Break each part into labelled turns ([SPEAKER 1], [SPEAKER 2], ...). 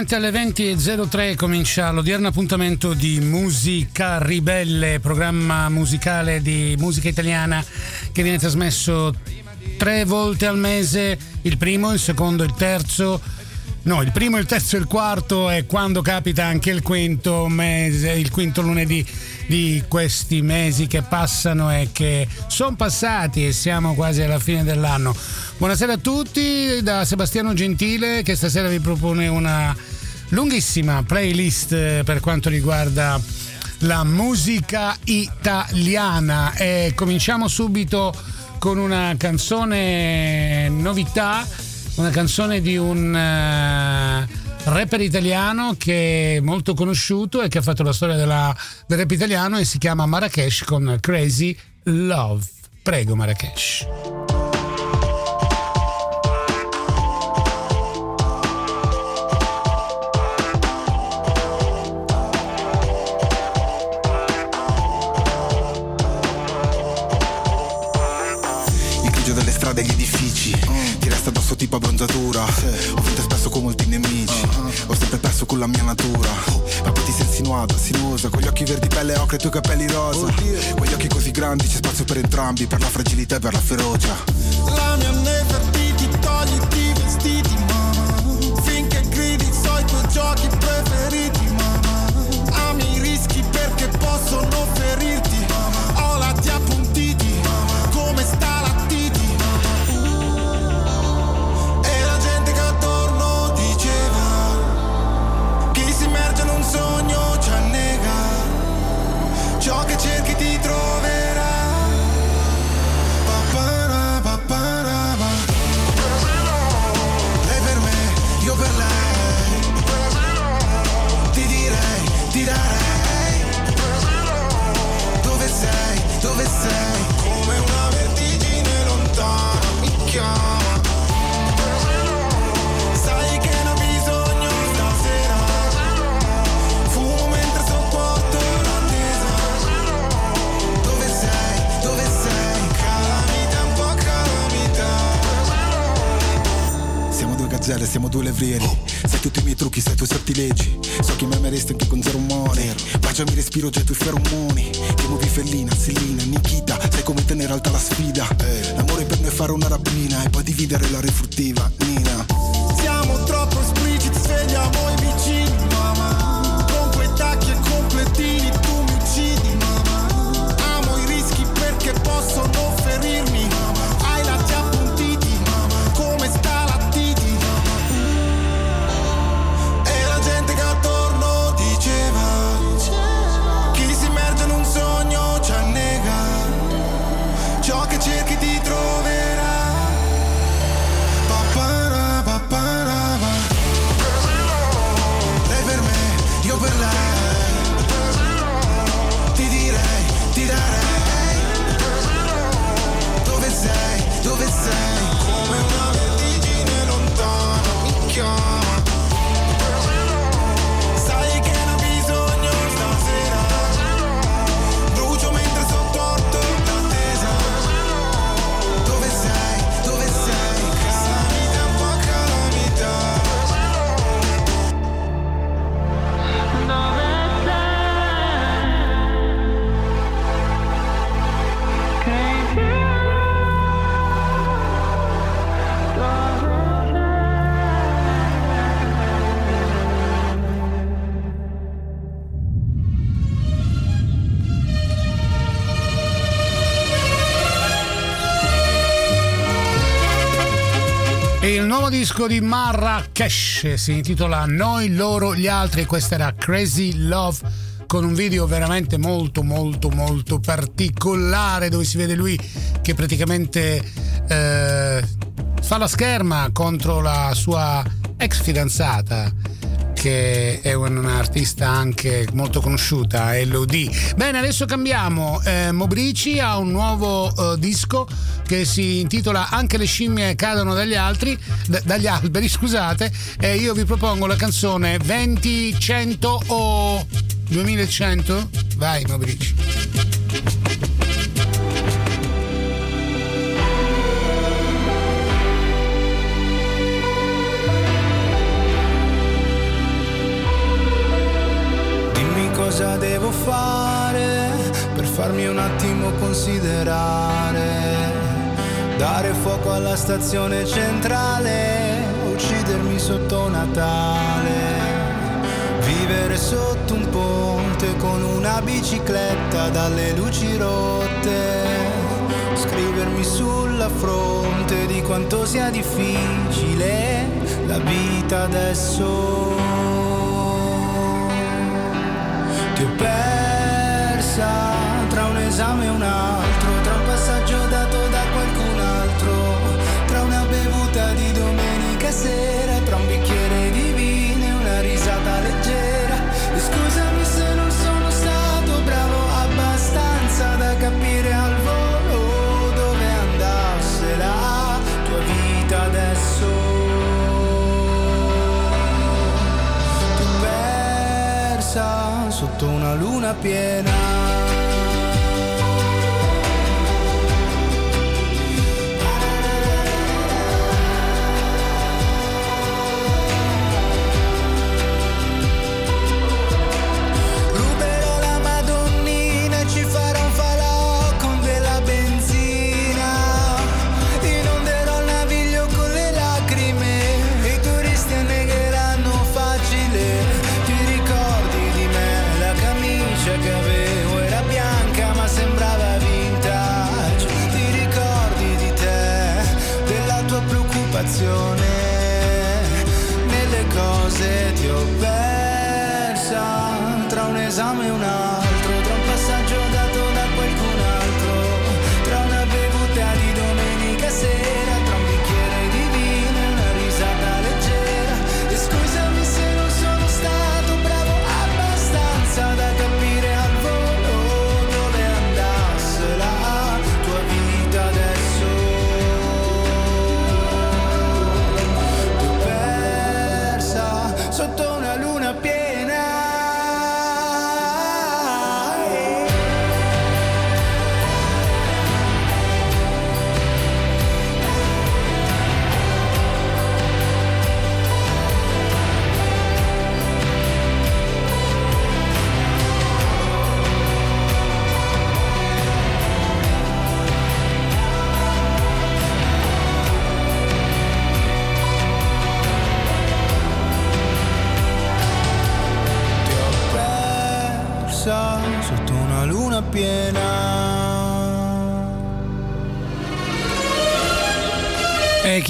[SPEAKER 1] E
[SPEAKER 2] precisamente alle 20.03 comincia l'odierno appuntamento di Musica Ribelle, programma musicale di musica italiana che viene trasmesso tre volte al mese, il primo, il secondo, il terzo. No, il primo, il terzo e il quarto e quando capita anche il quinto mese, il quinto lunedì di questi mesi che passano e che sono passati e siamo quasi alla fine dell'anno. Buonasera a tutti da Sebastiano Gentile che stasera vi propone una lunghissima playlist per quanto riguarda la musica italiana e cominciamo subito con una canzone novità, una canzone di un uh, rapper italiano che è molto conosciuto e che ha fatto la storia della, del rap italiano e si chiama Marrakesh con Crazy Love. Prego Marrakesh.
[SPEAKER 3] Tipo abbronzatura. Sì. Ho vinto spesso con molti nemici. Uh-huh. Ho sempre perso con la mia natura. Poi ti sei insinuata, sinuosa Con gli occhi verdi, pelle ocre e i tuoi capelli rosa. Oh, Con gli occhi così grandi c'è spazio per entrambi Per la fragilità e per la ferocia.
[SPEAKER 4] La mia nefertiti, togliti i vestiti mamma. Finché gridi so i tuoi giochi preferiti mamma. Ami i rischi perché possono ferirti Ho la ti appuntiti Come sta ti troverà.
[SPEAKER 3] Siamo due gazzelle, siamo due levrieri. Sai tutti i miei trucchi, sai i tuoi sortilegi So che mi ameresti anche con zero umore. Baciami respiro già i feromoni. Ti muovi fellina, Selina, Nikita Sai come tenere alta la sfida. L'amore per noi è fare una rapina E poi dividere la refruttiva, Nina.
[SPEAKER 4] Siamo troppo espliciti, svegliamo i vicini, mamma. Con quei tacchi e completini tu mi uccidi, mamma. Amo i rischi perché possono ferirmi, mamma.
[SPEAKER 2] Disco di Marrakesh si intitola Noi, loro, gli altri. Questa era Crazy Love con un video veramente molto molto molto particolare dove si vede lui che praticamente eh, fa la scherma contro la sua ex fidanzata che è un'artista anche molto conosciuta, LOD. Bene, adesso cambiamo. Eh, Mobrici ha un nuovo eh, disco che si intitola Anche le scimmie cadono dagli altri, d- dagli alberi, scusate, e io vi propongo la canzone 20-100 o 2100. Vai, Mobrici.
[SPEAKER 5] cosa devo fare per farmi un attimo considerare. Dare fuoco alla stazione centrale, uccidermi sotto Natale. Vivere sotto un ponte con una bicicletta dalle luci rotte scrivermi sulla fronte di quanto sia difficile la vita adesso. Ho persa tra un esame e un altro, una luna piena. Ti ho persa tra un esame e un altro,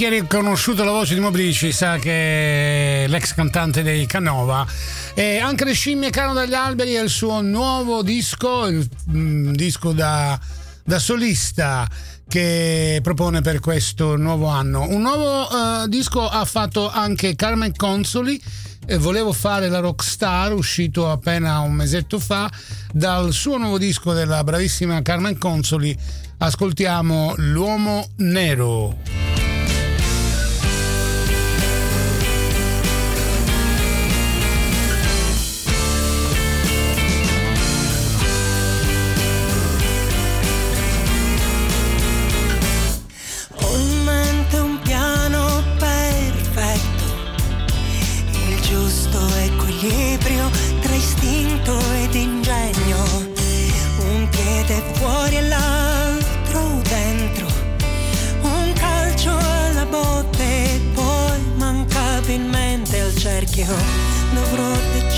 [SPEAKER 2] chi ha riconosciuto la voce di Mobrici sa che l'ex cantante dei Canova. E anche le scimmie cano dagli alberi è il suo nuovo disco, il mm, disco da, da solista che propone per questo nuovo anno. Un nuovo eh, disco ha fatto anche Carmen Consoli. eh, volevo fare la rockstar, uscito appena un mesetto fa. Dal suo nuovo disco della bravissima Carmen Consoli ascoltiamo L'uomo nero.
[SPEAKER 6] Al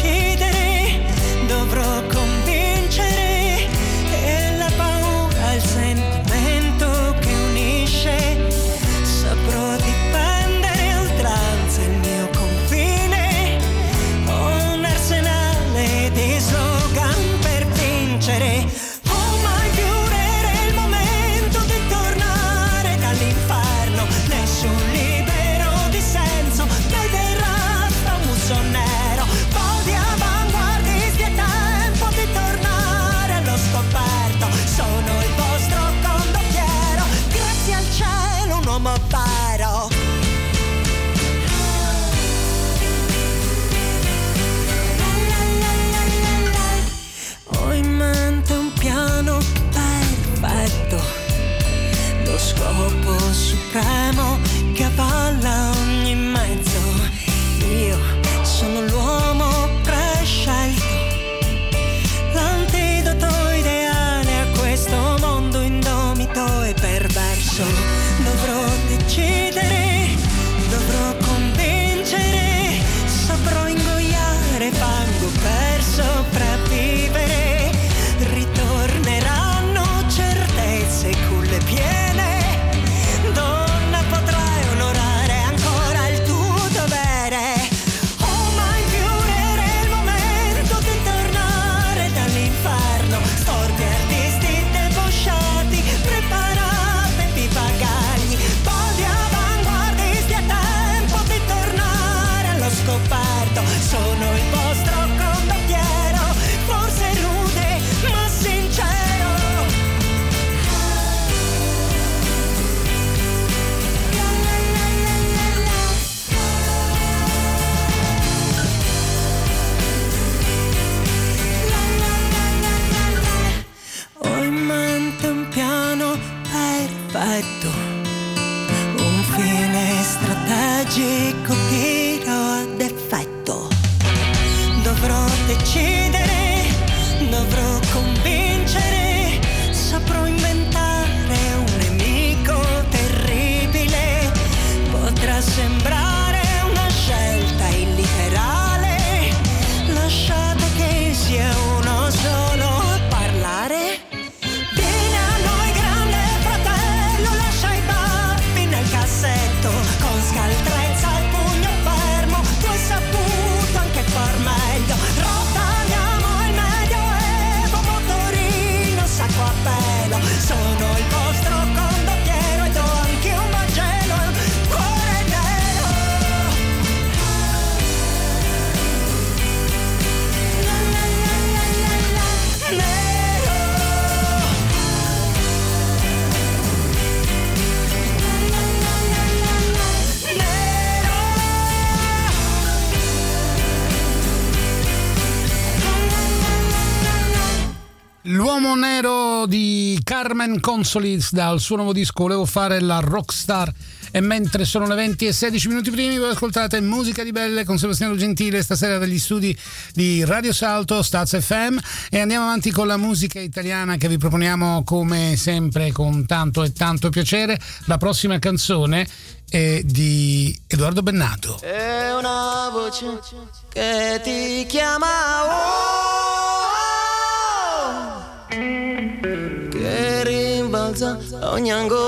[SPEAKER 2] Carmen Consolids dal suo nuovo disco Volevo fare la rockstar e mentre sono le 20 e 16 minuti primi voi ascoltate Musica di Belle con Sebastiano Gentile stasera dagli studi di Radio Salto, Staz FM e andiamo avanti con la musica italiana che vi proponiamo come sempre con tanto e tanto piacere. La prossima canzone è di Edoardo Bennato.
[SPEAKER 7] È una voce che ti chiama oh! ogni angolo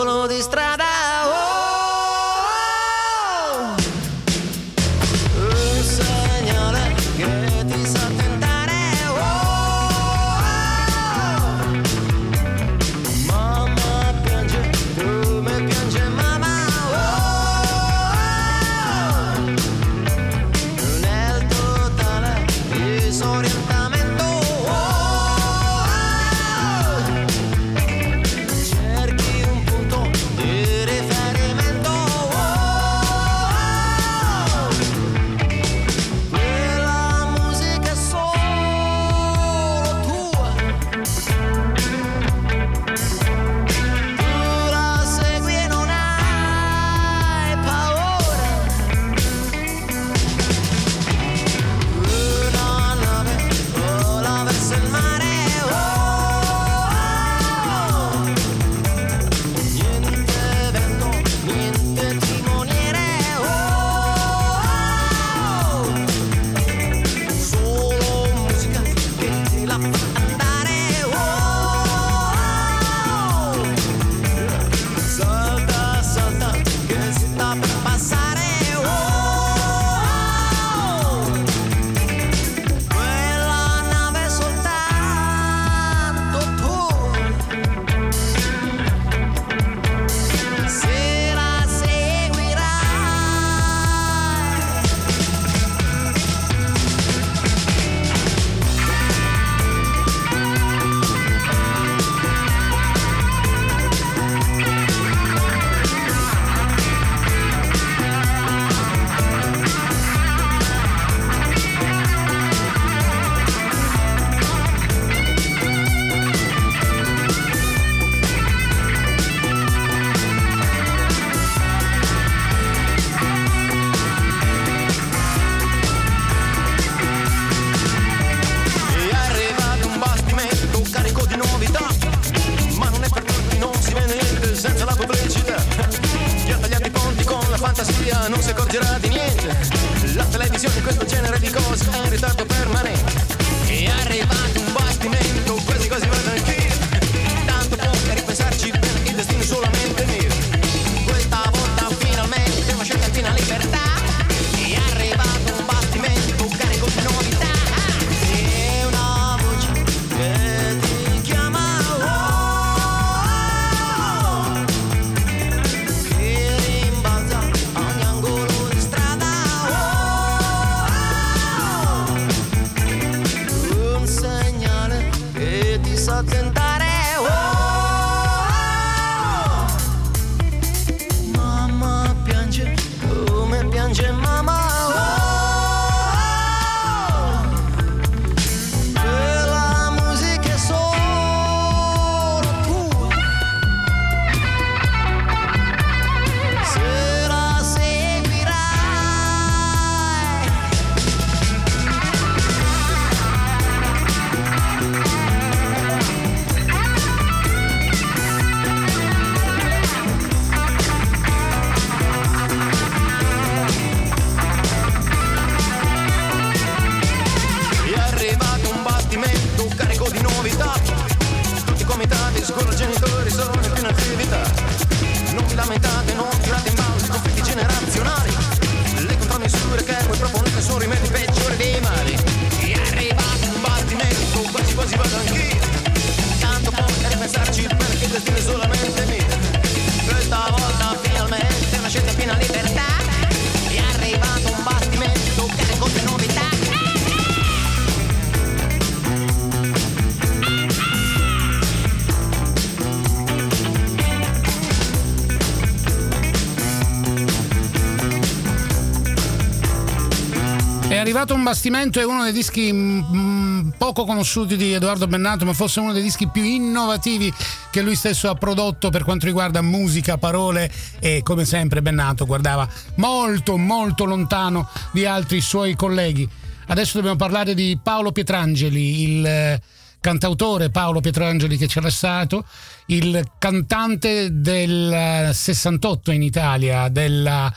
[SPEAKER 7] arrivato un bastimento è
[SPEAKER 2] uno dei dischi mh, mm, poco conosciuti di Edoardo Bennato, ma forse uno dei dischi più innovativi che lui stesso ha prodotto per quanto riguarda musica, parole e come sempre Bennato guardava molto molto lontano di altri suoi colleghi. Adesso dobbiamo parlare di Paolo Pietrangeli, il eh, cantautore Paolo Pietrangeli che ci ha lasciato, il cantante del 68 in Italia, della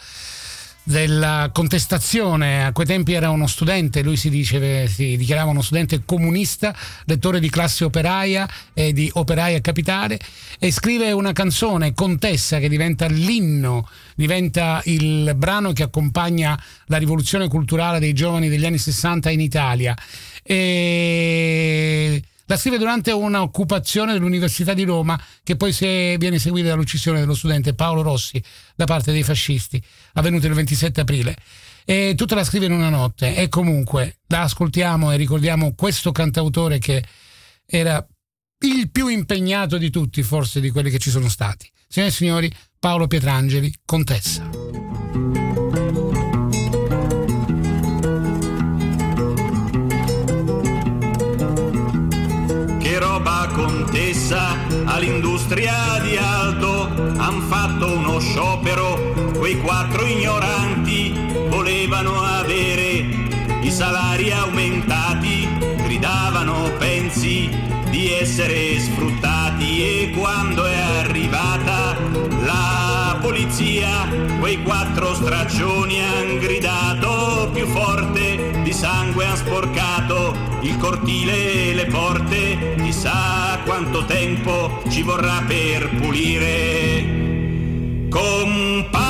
[SPEAKER 2] della contestazione. A quei tempi era uno studente, lui si, dice, si dichiarava uno studente comunista, lettore di classe operaia e di operaia capitale e scrive una canzone, Contessa, che diventa l'inno, diventa il brano che accompagna la rivoluzione culturale dei giovani degli anni 60 in Italia. E la scrive durante un'occupazione dell'Università di Roma che poi viene seguita dall'uccisione dello studente Paolo Rossi da parte dei fascisti, avvenuta il 27 aprile. E tutta la scrive in una notte e comunque la ascoltiamo e ricordiamo questo cantautore che era il più impegnato di tutti, forse di quelli che ci sono stati. Signore e signori, Paolo Pietrangeli, Contessa.
[SPEAKER 8] Contessa all'industria di Aldo han fatto uno sciopero, quei quattro ignoranti volevano avere i salari aumentati, gridavano pensi di essere sfruttati? E quando è arrivata la polizia, quei quattro straccioni han gridato più forte, di sangue han sporcato il cortile e le porte, chissà quanto tempo ci vorrà per pulire. Compagni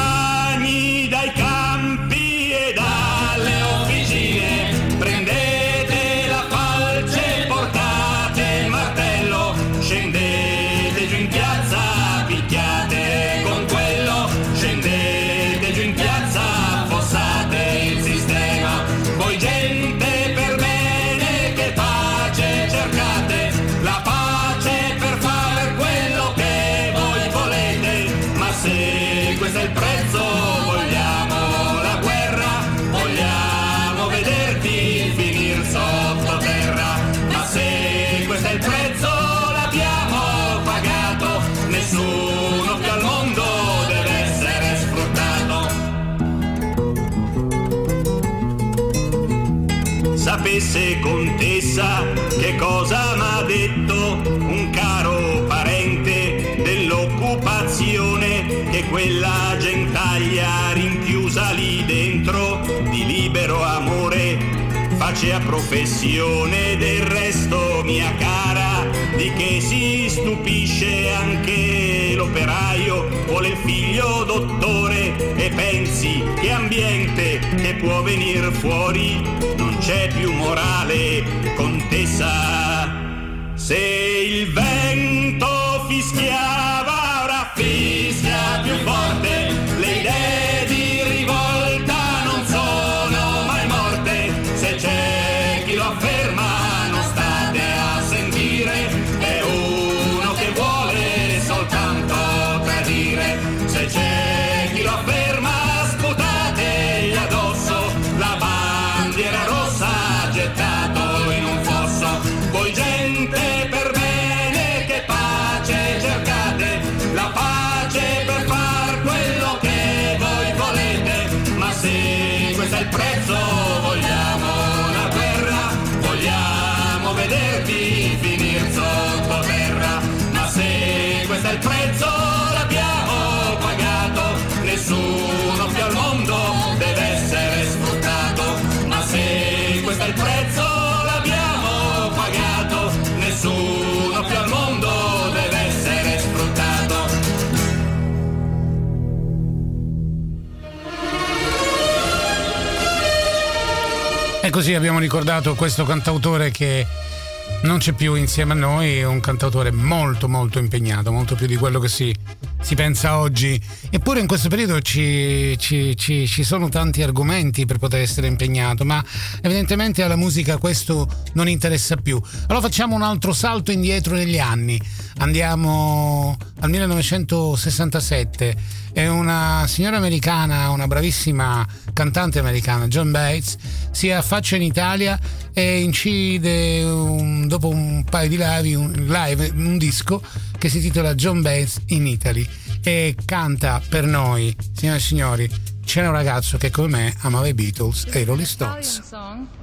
[SPEAKER 8] facea professione del resto mia cara di che si stupisce anche l'operaio vuole il figlio dottore. E pensi che ambiente che può venir fuori non c'è più morale contessa? Se il vento fischiava c'è chi
[SPEAKER 2] così abbiamo ricordato questo cantautore che non c'è più insieme a noi, è un cantautore molto molto impegnato, molto più di quello che si, si pensa oggi. Eppure in questo periodo ci, ci- ci- ci sono tanti argomenti per poter essere impegnato, ma evidentemente alla musica questo non interessa più. Allora facciamo un altro salto indietro negli anni. Andiamo al 1967. È una signora americana, una bravissima cantante americana, John Bates, si affaccia in Italia e incide un, dopo un paio di live un, live un disco che si intitola John Bates in Italy e canta per noi, signore e signori, c'era un ragazzo che come me amava i Beatles e i Rolling Stones.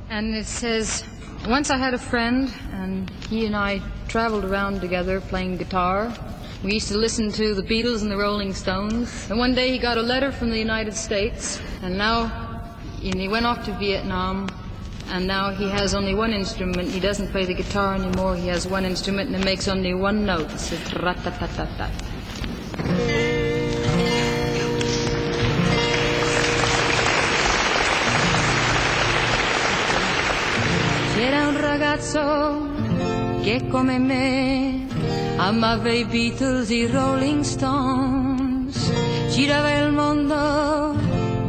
[SPEAKER 9] And it says, once I had a friend and he and I traveled around together playing guitar. We used to listen to the Beatles and the Rolling Stones. And one day he got a letter from the United States, and now and he went off to Vietnam. And now he has only one instrument. He doesn't play the guitar anymore. He has one instrument and it makes only one note. It says rat-tat-tat-tat. C'era un ragazzo che come me amava i Beatles, i Rolling Stones, girava il mondo,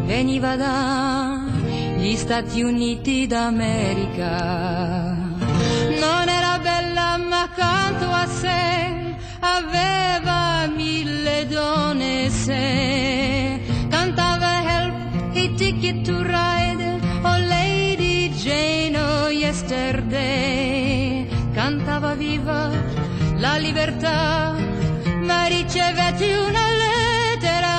[SPEAKER 9] veniva dagli Stati Uniti d'America. Non era bella ma accanto a sé aveva mille donne se la libertà, ma ricevette una lettera,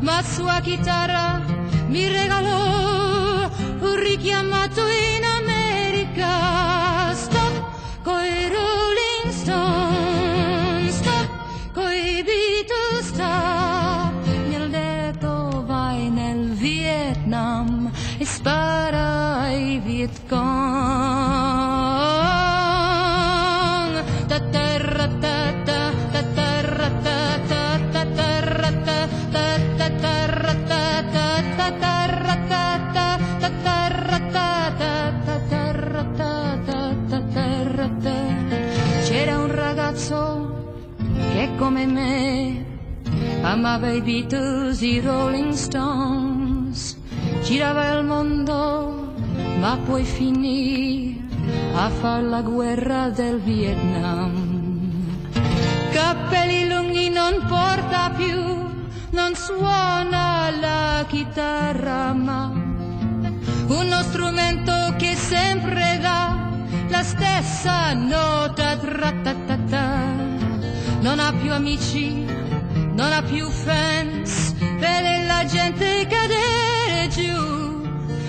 [SPEAKER 9] ma sua chitarra mi regalò un richiamato in come me amava i Beatles, i Rolling Stones, girava il mondo, ma poi finì a far la guerra del Vietnam. Cappelli lunghi non porta più, non suona la chitarra, ma uno strumento che sempre dà la stessa nota tra-ta-ta-ta. Non ha più amici, non ha più fans, vede la gente cadere giù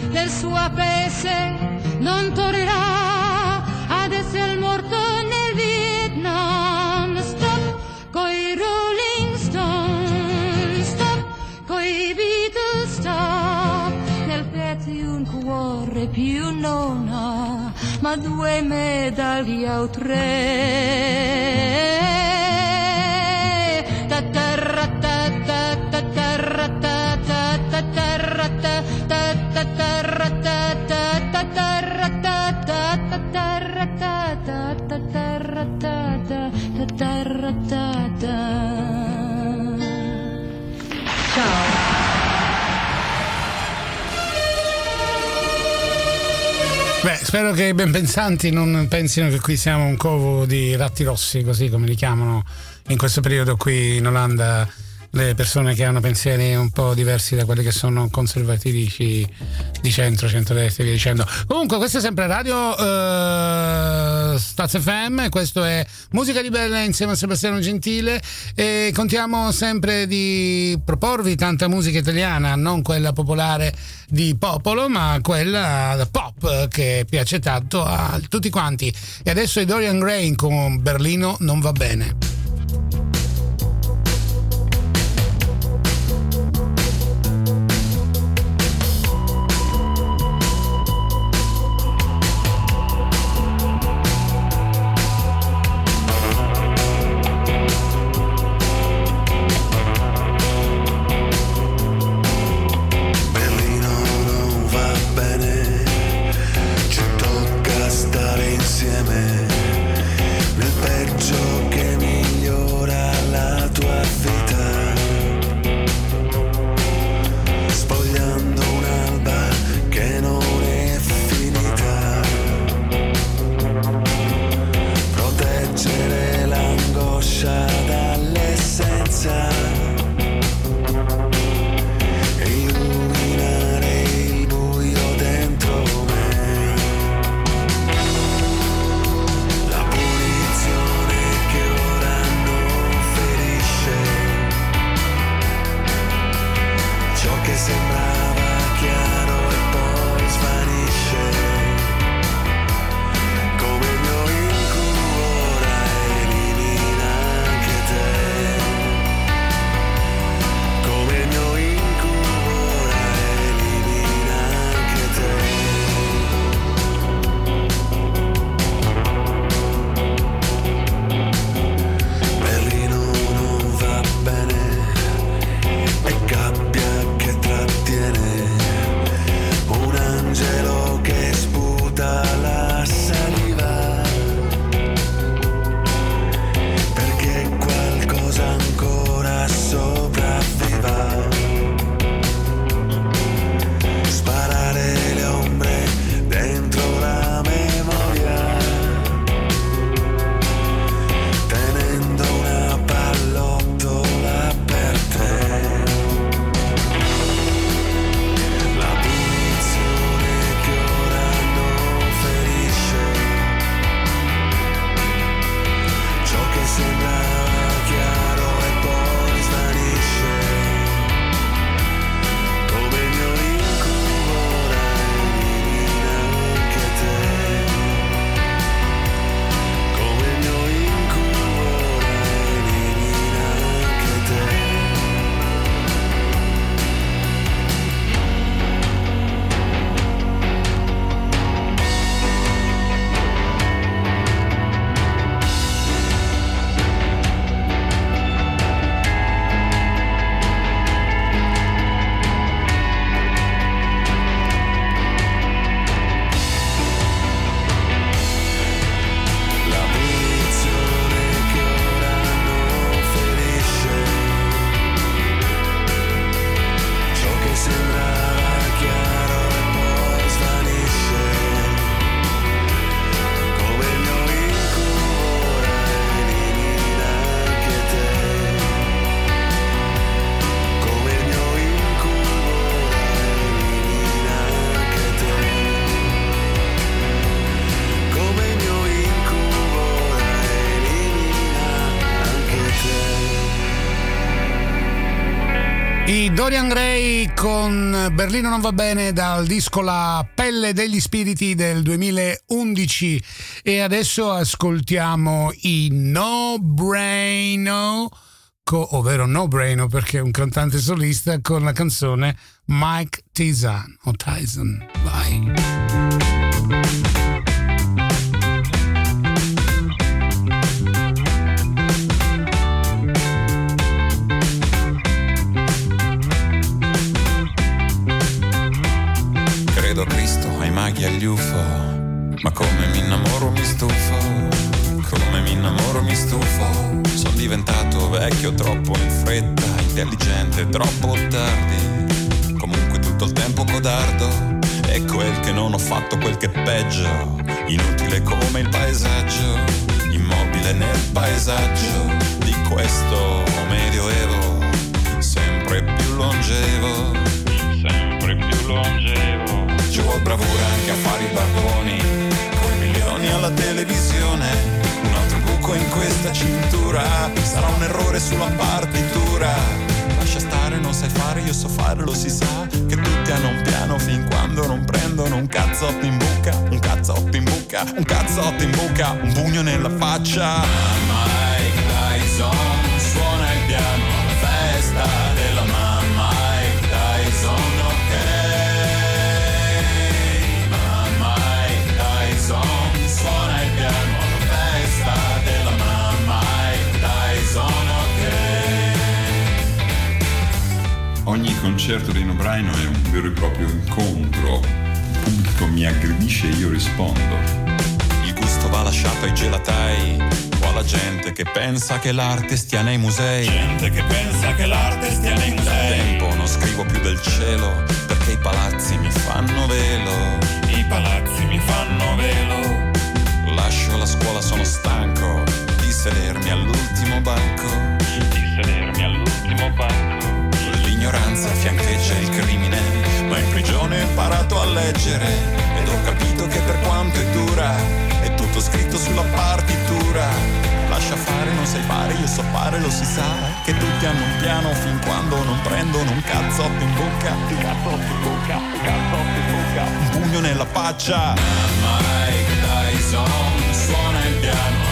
[SPEAKER 9] nel suo paese, non tornerà ad essere morto nel Vietnam. Stop coi Rolling Stones, stop coi Beatles, stop nel petto un cuore più non ha, ma due medaglie o tre.
[SPEAKER 2] Spero che i ben pensanti non pensino che qui siamo un covo di ratti rossi, così come li chiamano in questo periodo qui in Olanda le persone che hanno pensieri un po' diversi da quelli che sono conservatrici di centro, centrodestra e via dicendo. Comunque, questa è sempre Radio eh, Staz FM, questo è Musica di Bella insieme a Sebastiano Gentile e contiamo sempre di proporvi tanta musica italiana, non quella popolare di popolo, ma quella pop che piace tanto a tutti quanti. E adesso è Dorian Gray con Berlino non va bene. Dorian Gray con Berlino non va bene dal disco La pelle degli spiriti del 2011 e adesso ascoltiamo i No Braino, ovvero No Braino perché è un cantante solista con la canzone Mike Tyson o Tyson. Vai.
[SPEAKER 10] Maghi, agli UFO. Ma come mi innamoro, mi stufo. Come mi innamoro, mi stufo. Sono diventato vecchio troppo in fretta, intelligente troppo tardi. Comunque tutto il tempo codardo. E quel che non ho fatto, quel che è peggio. Inutile come il paesaggio. Immobile nel paesaggio di questo medioevo. Sempre più longevo. Sempre più longevo. Ci bravura anche a fare i barboni. Coi milioni alla televisione. Un altro buco in questa cintura. Sarà un errore sulla partitura. Lascia stare, non sai fare, io so fare, lo si sa. Che tutti hanno un piano fin quando non prendono un cazzotto in buca. Un cazzotto in buca, un cazzotto in buca. Un pugno nella faccia. Mike
[SPEAKER 11] vero e proprio incontro. Il pubblico mi aggredisce e io rispondo.
[SPEAKER 10] Il gusto va lasciato ai gelatai o alla gente che pensa che l'arte stia nei musei. Gente che pensa che l'arte stia nei musei. Da tempo non scrivo più del cielo perché i palazzi mi fanno velo. I palazzi mi fanno velo. Lascio la scuola, sono stanco di sedermi all'ultimo banco. Di sedermi all'ultimo banco. L'ignoranza fiancheggia il crimine, ma in prigione ho imparato a leggere ed ho capito che per quanto è dura è tutto scritto sulla partitura. lascia fare, non sai fare, io so fare, lo si sa. Che tutti hanno un piano fin quando non prendono un cazzotto in bocca. Un cazzotto in bocca, un cazzotto in bocca. Un pugno nella faccia. Mike Tyson suona il piano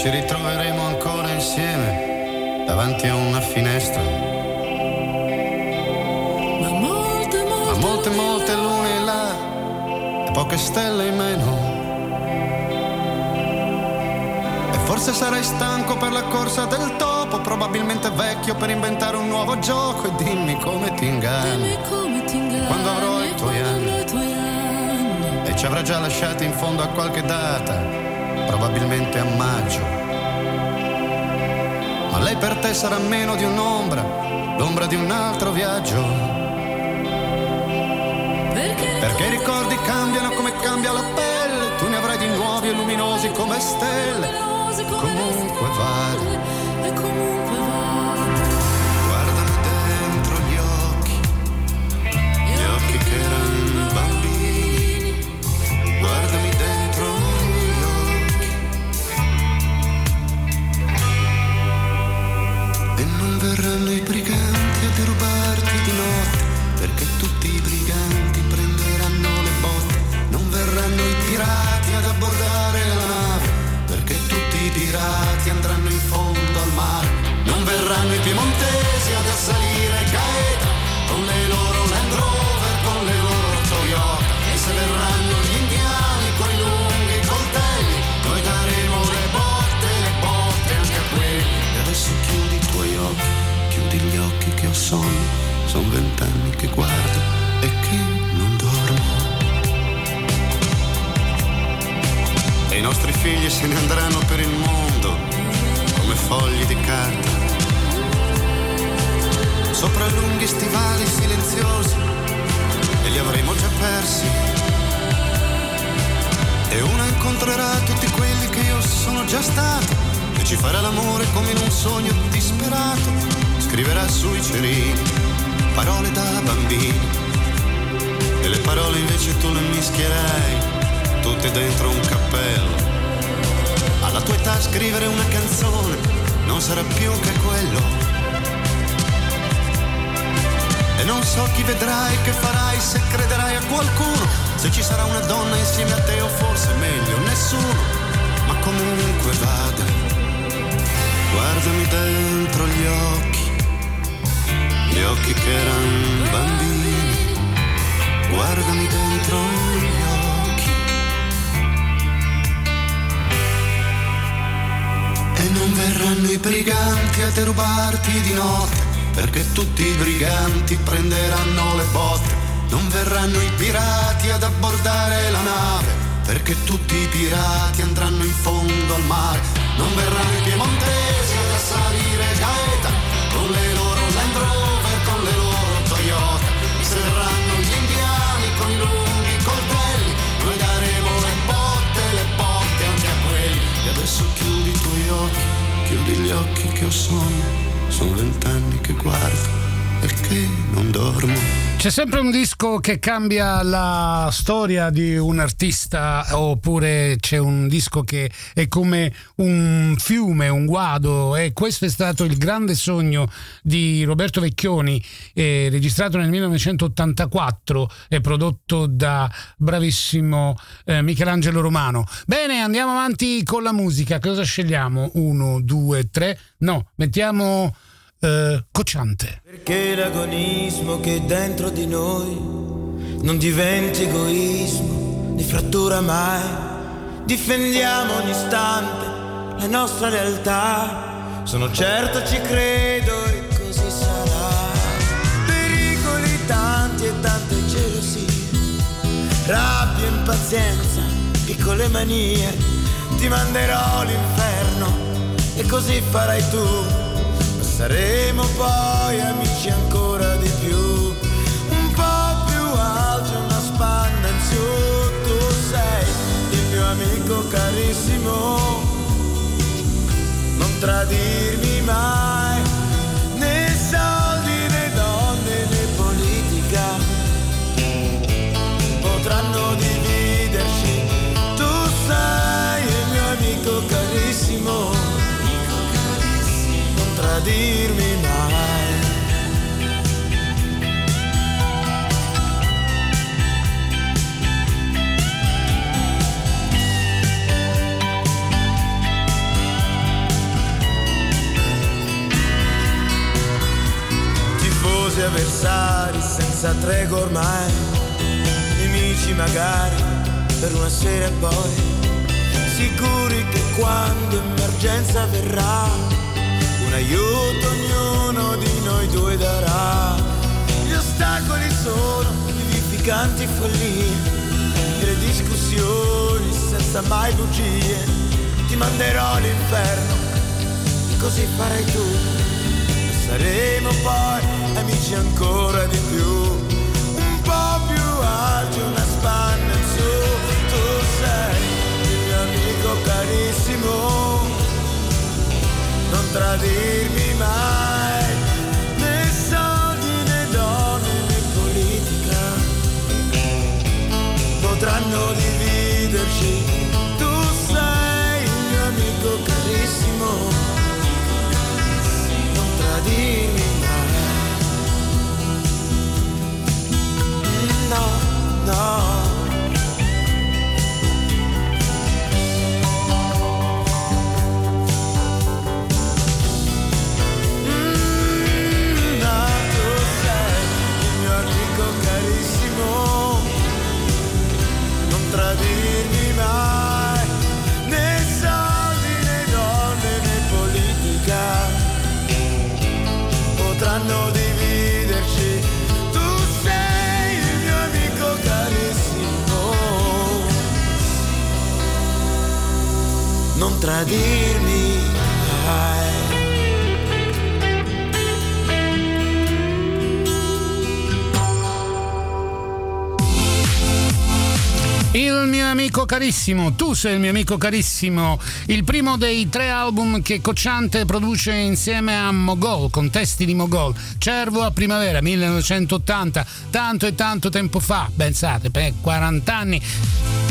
[SPEAKER 12] ci ritroveremo ancora insieme davanti a una finestra.
[SPEAKER 13] Ma molte,
[SPEAKER 12] Ma molte, molte lune in là e poche stelle in meno. E forse sarai stanco per la corsa del topo, probabilmente vecchio per inventare un nuovo gioco. E dimmi come ti inganni
[SPEAKER 13] come ti inganni
[SPEAKER 12] quando avrò i tuoi anni.
[SPEAKER 13] i tuoi anni.
[SPEAKER 12] E ci avrà già lasciati in fondo a qualche data, probabilmente a maggio. Ma lei per te sarà meno di un'ombra, l'ombra di un altro viaggio.
[SPEAKER 13] Perché,
[SPEAKER 12] Perché i ricordi cambiano come cambia la pelle, tu ne avrai di nuovi e luminosi come stelle. Comunque vada, figli se ne andranno per il mondo come fogli di carta. Sopra lunghi stivali silenziosi e li avremo già persi. E una incontrerà tutti quelli che io sono già stato e ci farà l'amore come in un sogno disperato. Scriverà sui cerini parole da bambini e le parole invece tu le mischierai tutte dentro un cappello. Scrivere una canzone non sarà più che quello. E non so chi vedrai, che farai, se crederai a qualcuno, se ci sarà una donna insieme a te o forse meglio nessuno, ma comunque vada, guardami dentro gli occhi, gli occhi che erano bambini, guardami dentro non verranno i briganti a derubarti di notte, perché tutti i briganti prenderanno le botte. Non verranno i pirati ad abbordare la nave, perché tutti i pirati andranno in fondo al mare. Non verranno i piemontesi chiudi gli occhi che ho sonno, sono vent'anni che guardo che non dormo.
[SPEAKER 2] C'è sempre un disco che cambia la storia di un artista oppure c'è un disco che è come un fiume, un guado e questo è stato il grande sogno di Roberto Vecchioni, eh, registrato nel 1984 e prodotto da bravissimo eh, Michelangelo Romano. Bene, andiamo avanti con la musica. Cosa scegliamo? Uno, due, tre. No, mettiamo eh, Cocciante.
[SPEAKER 14] Perché l'agonismo che è dentro di noi non diventi egoismo, né frattura mai. Difendiamo ogni istante la nostra lealtà. Sono certo ci credo e così sarà. Pericoli tanti e tante gelosie, rabbia, impazienza, piccole manie. Ti manderò all'inferno e così farai tu. Saremo poi amici ancora di più. Un po' più alti, una spanna in su. Tu sei il mio amico carissimo. Non tradirmi mai, avversari senza tregua ormai, nemici magari per una sera e poi, sicuri che quando emergenza verrà, un aiuto ognuno di noi due darà. Gli ostacoli sono vivificanti follie, le discussioni senza mai bugie, ti manderò all'inferno, così farai tu. Saremo poi amici ancora di più. Un po' più alti, una spanna in su. Tu sei il mio amico carissimo. Non tradirmi mai. Né soldi né donne né politica potranno dividerci. Carissimo, tu sei il mio amico carissimo, il
[SPEAKER 2] primo dei tre album che Cocciante produce insieme a Mogol, con testi di Mogol, Cervo a primavera 1980, tanto e tanto tempo fa, pensate, per 40 anni.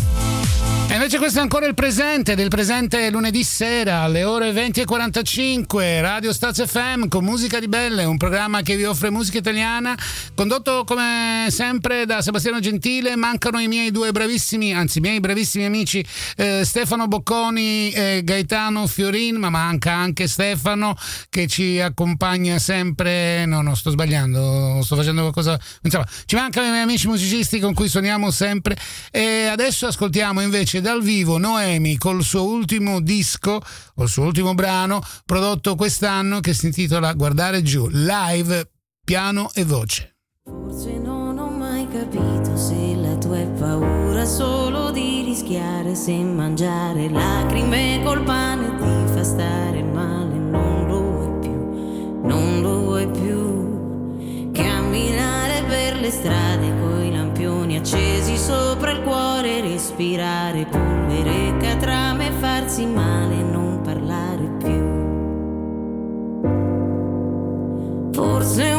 [SPEAKER 2] Invece questo è ancora il presente, del presente lunedì sera alle ore 20.45, Radio Staz FM con Musica Ribelle, un programma che vi offre musica italiana, condotto come sempre da Sebastiano Gentile, mancano i miei due bravissimi, anzi i miei bravissimi amici eh, Stefano Bocconi e Gaetano Fiorin, ma manca anche Stefano che ci accompagna sempre, no no sto sbagliando, sto facendo qualcosa, insomma ci mancano i miei amici musicisti con cui suoniamo sempre. E adesso ascoltiamo invece dal vivo Noemi col suo ultimo disco, il suo ultimo brano prodotto quest'anno che si intitola Guardare giù, live, piano e voce.
[SPEAKER 15] Forse non ho mai capito se la tua è paura solo di rischiare se mangiare lacrime col pane ti fa stare male, non lo vuoi più, non lo vuoi più. Camminare per le strade coi accesi sopra il cuore, respirare polvere, catrame, farsi male, non parlare più. Forse un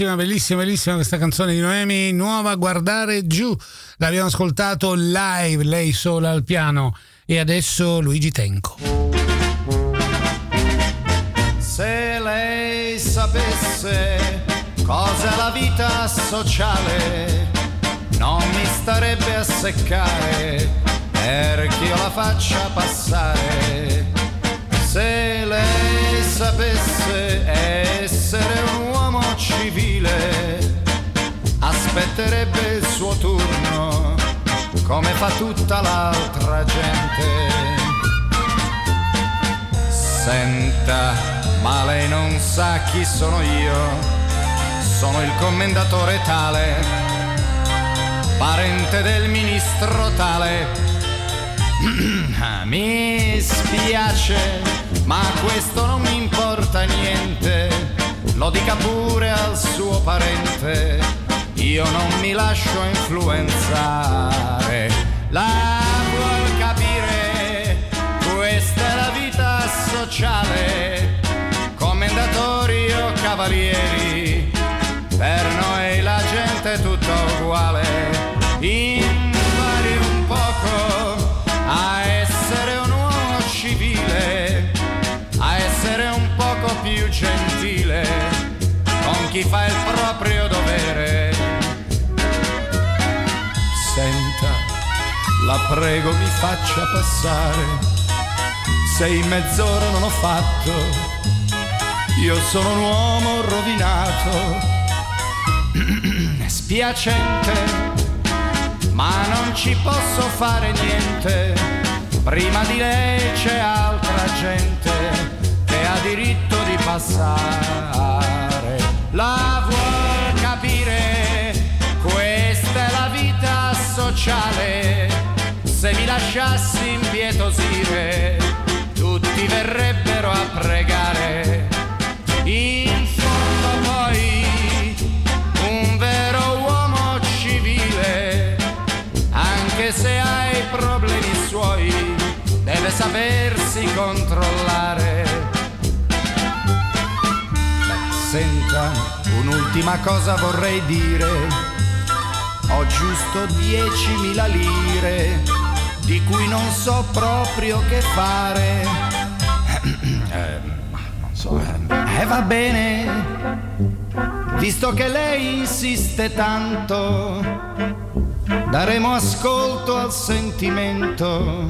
[SPEAKER 2] Bellissima, bellissima, bellissima, questa canzone di Noemi, nuova Guardare giù. L'abbiamo ascoltato live, lei sola al piano. E adesso Luigi Tenco.
[SPEAKER 5] Se lei sapesse cos'è la vita sociale, non mi starebbe a seccare perché io la faccia passare. Se lei sapesse come fa tutta l'altra gente. Senta, ma lei non sa chi sono io. Sono il commendatore tale, parente del ministro tale. mi spiace, ma questo non mi importa niente. Lo dica pure al suo parente. Io non mi lascio influenzare. La vuol capire? Questa è la vita sociale, commendatori o cavalieri, per noi la gente è tutta uguale, impari un poco a essere un uomo civile, a essere un poco più gentile con chi fa il proprio dovere. La prego mi faccia passare. Se in mezz'ora non ho fatto, io sono un uomo rovinato, spiacente, ma non ci posso fare niente, prima di lei c'è altra gente che ha diritto di passare, la vuol capire, questa è la vita sociale, se mi lasciassi impietosire tutti verrebbero a pregare. In fondo poi un vero uomo civile, anche se ha i problemi suoi, deve sapersi controllare. Senta, un'ultima cosa vorrei dire. Ho
[SPEAKER 1] giusto 10.000 lire, di cui non so proprio che fare. Eh, non so, eh, eh, va bene, visto che lei insiste tanto, daremo ascolto al sentimento.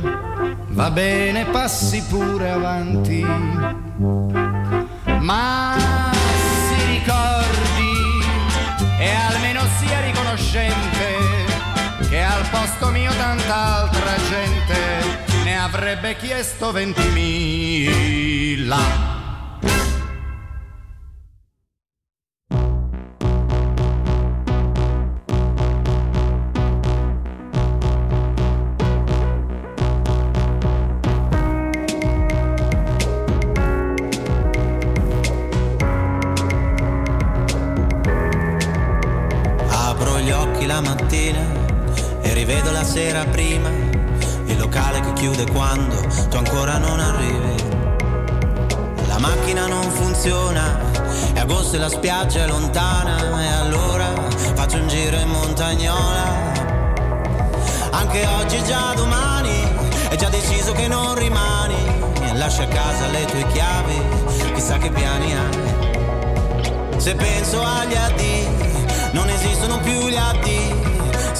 [SPEAKER 1] Va bene, passi pure avanti. Ma si ricordi e almeno sia riconoscente posto mio tanta altra gente ne avrebbe chiesto ventimila.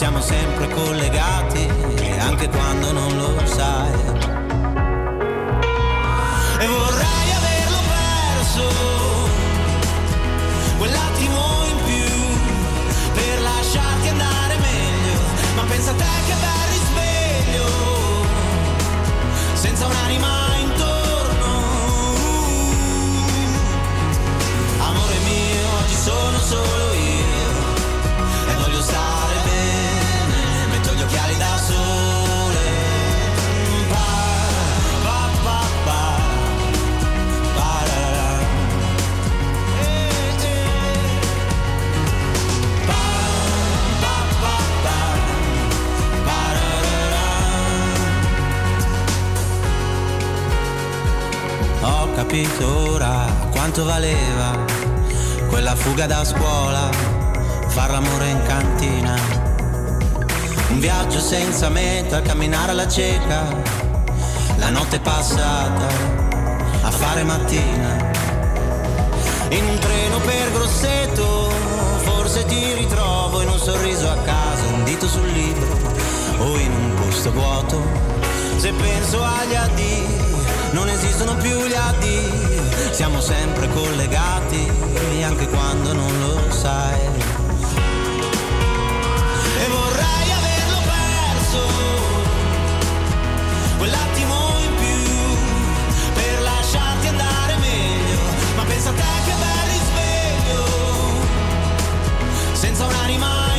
[SPEAKER 16] Siamo sempre collegati, anche quando non lo sai. E vorrei averlo perso, quell'attimo in più, per lasciarti andare meglio, ma pensa a te che bel risveglio, senza un'anima capito ora quanto valeva quella fuga da scuola, far l'amore in cantina. Un viaggio senza meta, camminare alla cieca, la notte passata a fare mattina. In un treno per Grosseto, forse ti ritrovo in un sorriso a caso, un dito sul libro o in un posto vuoto. Se penso agli addii, non esistono più gli addii, siamo sempre collegati, anche quando non lo sai. E vorrei averlo perso, quell'attimo in più, per lasciarti andare meglio, ma pensa a te che bel risveglio, senza un'anima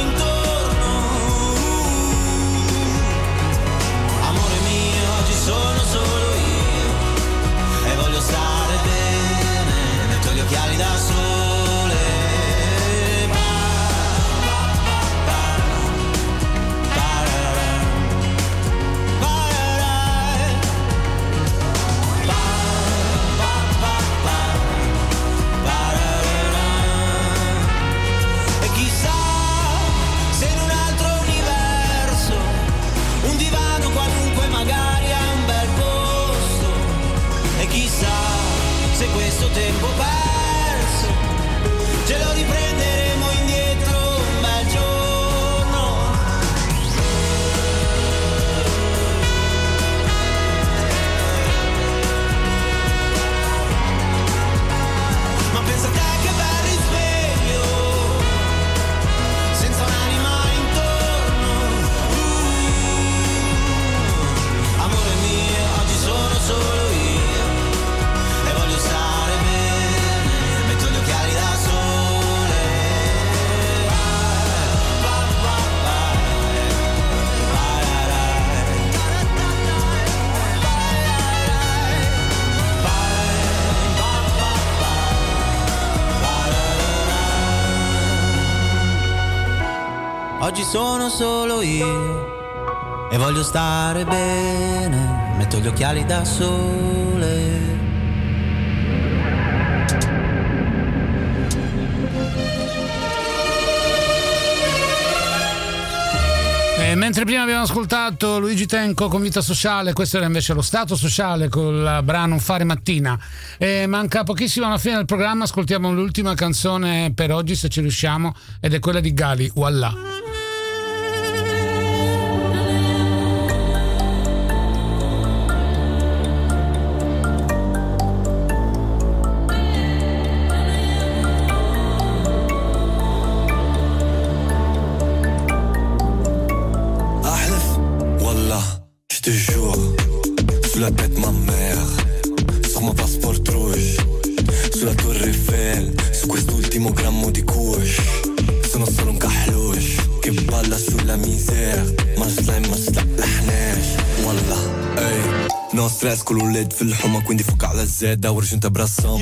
[SPEAKER 16] sono solo io e voglio stare bene, metto gli occhiali da sole.
[SPEAKER 2] Eh, mentre prima abbiamo ascoltato Luigi Tenco con Vita Sociale, questo era invece lo Stato Sociale con il brano Fare Mattina. Eh, manca pochissimo alla fine del programma, ascoltiamo l'ultima canzone per oggi se ci riusciamo ed è quella di Gali, Wallah.
[SPEAKER 17] Fuka alla zedda u rġunta brassam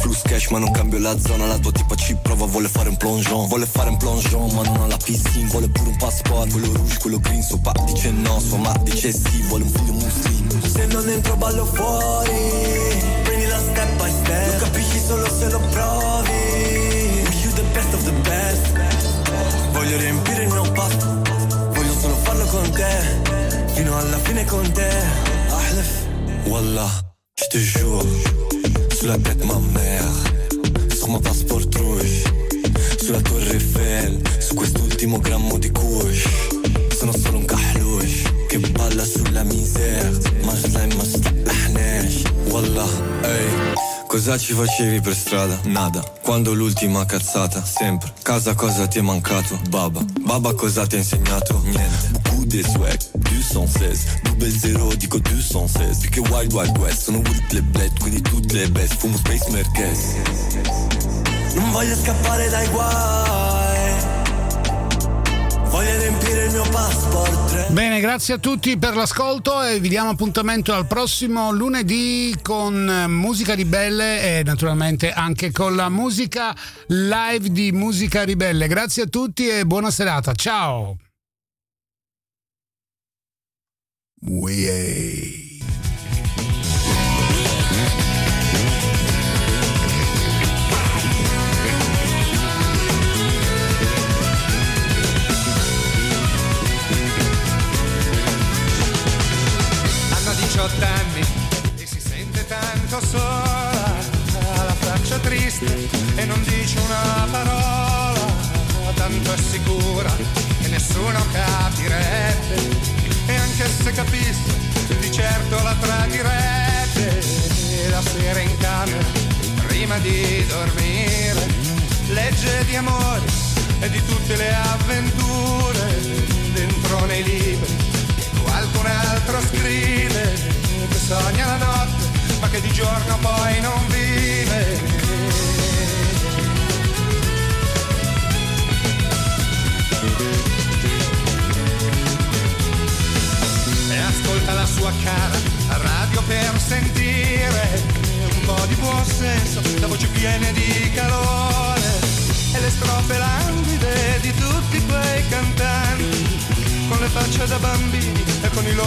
[SPEAKER 17] Flus cash ma non cambio la zona. La tua tipa ci prova vuole fare un plongeon. Vuole fare un plongeon ma non ha la piscina. Vuole pure un passport Quello rouge, quello green. Suo pa dice no, sua ma dice sì. Vuole un figlio muslim. Se non entro ballo fuori. Prendila step by step. Lo capisci solo se lo provi. Wish you the best of the best. Voglio riempire il mio pasto. Voglio solo farlo con te. Fino alla fine con te. Ahlef. Wallah Je te jure Sulla tête ma mère Sur mon passeport rouge Sulla torre Eiffel Su quest'ultimo grammo di kush Sono solo un kahlush Che balla sulla misère Ma slime ma staħnax Wallah, ehi Cosa ci facevi per strada? Nada. Quando l'ultima cazzata? Sempre. Casa cosa ti è mancato? Baba. Baba cosa ti ha insegnato? Niente. Beaucoup de swag, 216. Double zero, dico 216. Più che Wild Wild West. Sono with le bled, quindi tutte le best. Fumo Space Merkez. Non voglio scappare dai guai. Voglio riempire il mio passport.
[SPEAKER 2] Bene, grazie a tutti per l'ascolto e vi diamo appuntamento al prossimo lunedì con eh, musica ribelle e naturalmente anche con la musica live di Musica Ribelle. Grazie a tutti e buona serata. Ciao! Uè.
[SPEAKER 1] Hanno 18 anni e si sente tanto sola, ha la faccia triste e non dice una parola, tanto è sicura che nessuno capirebbe e anche se capisse di certo la tradirebbe la sera in camera prima di dormire. Legge di amore e di tutte le avventure dentro nei libri. Qualcun altro scrive che sogna la notte ma che di giorno poi non vive ascolta la sua cara radio per sentire un po' di buon senso la voce piena di calore e le strofe languide di tutti quei cantanti con le facce da bambini e con i loro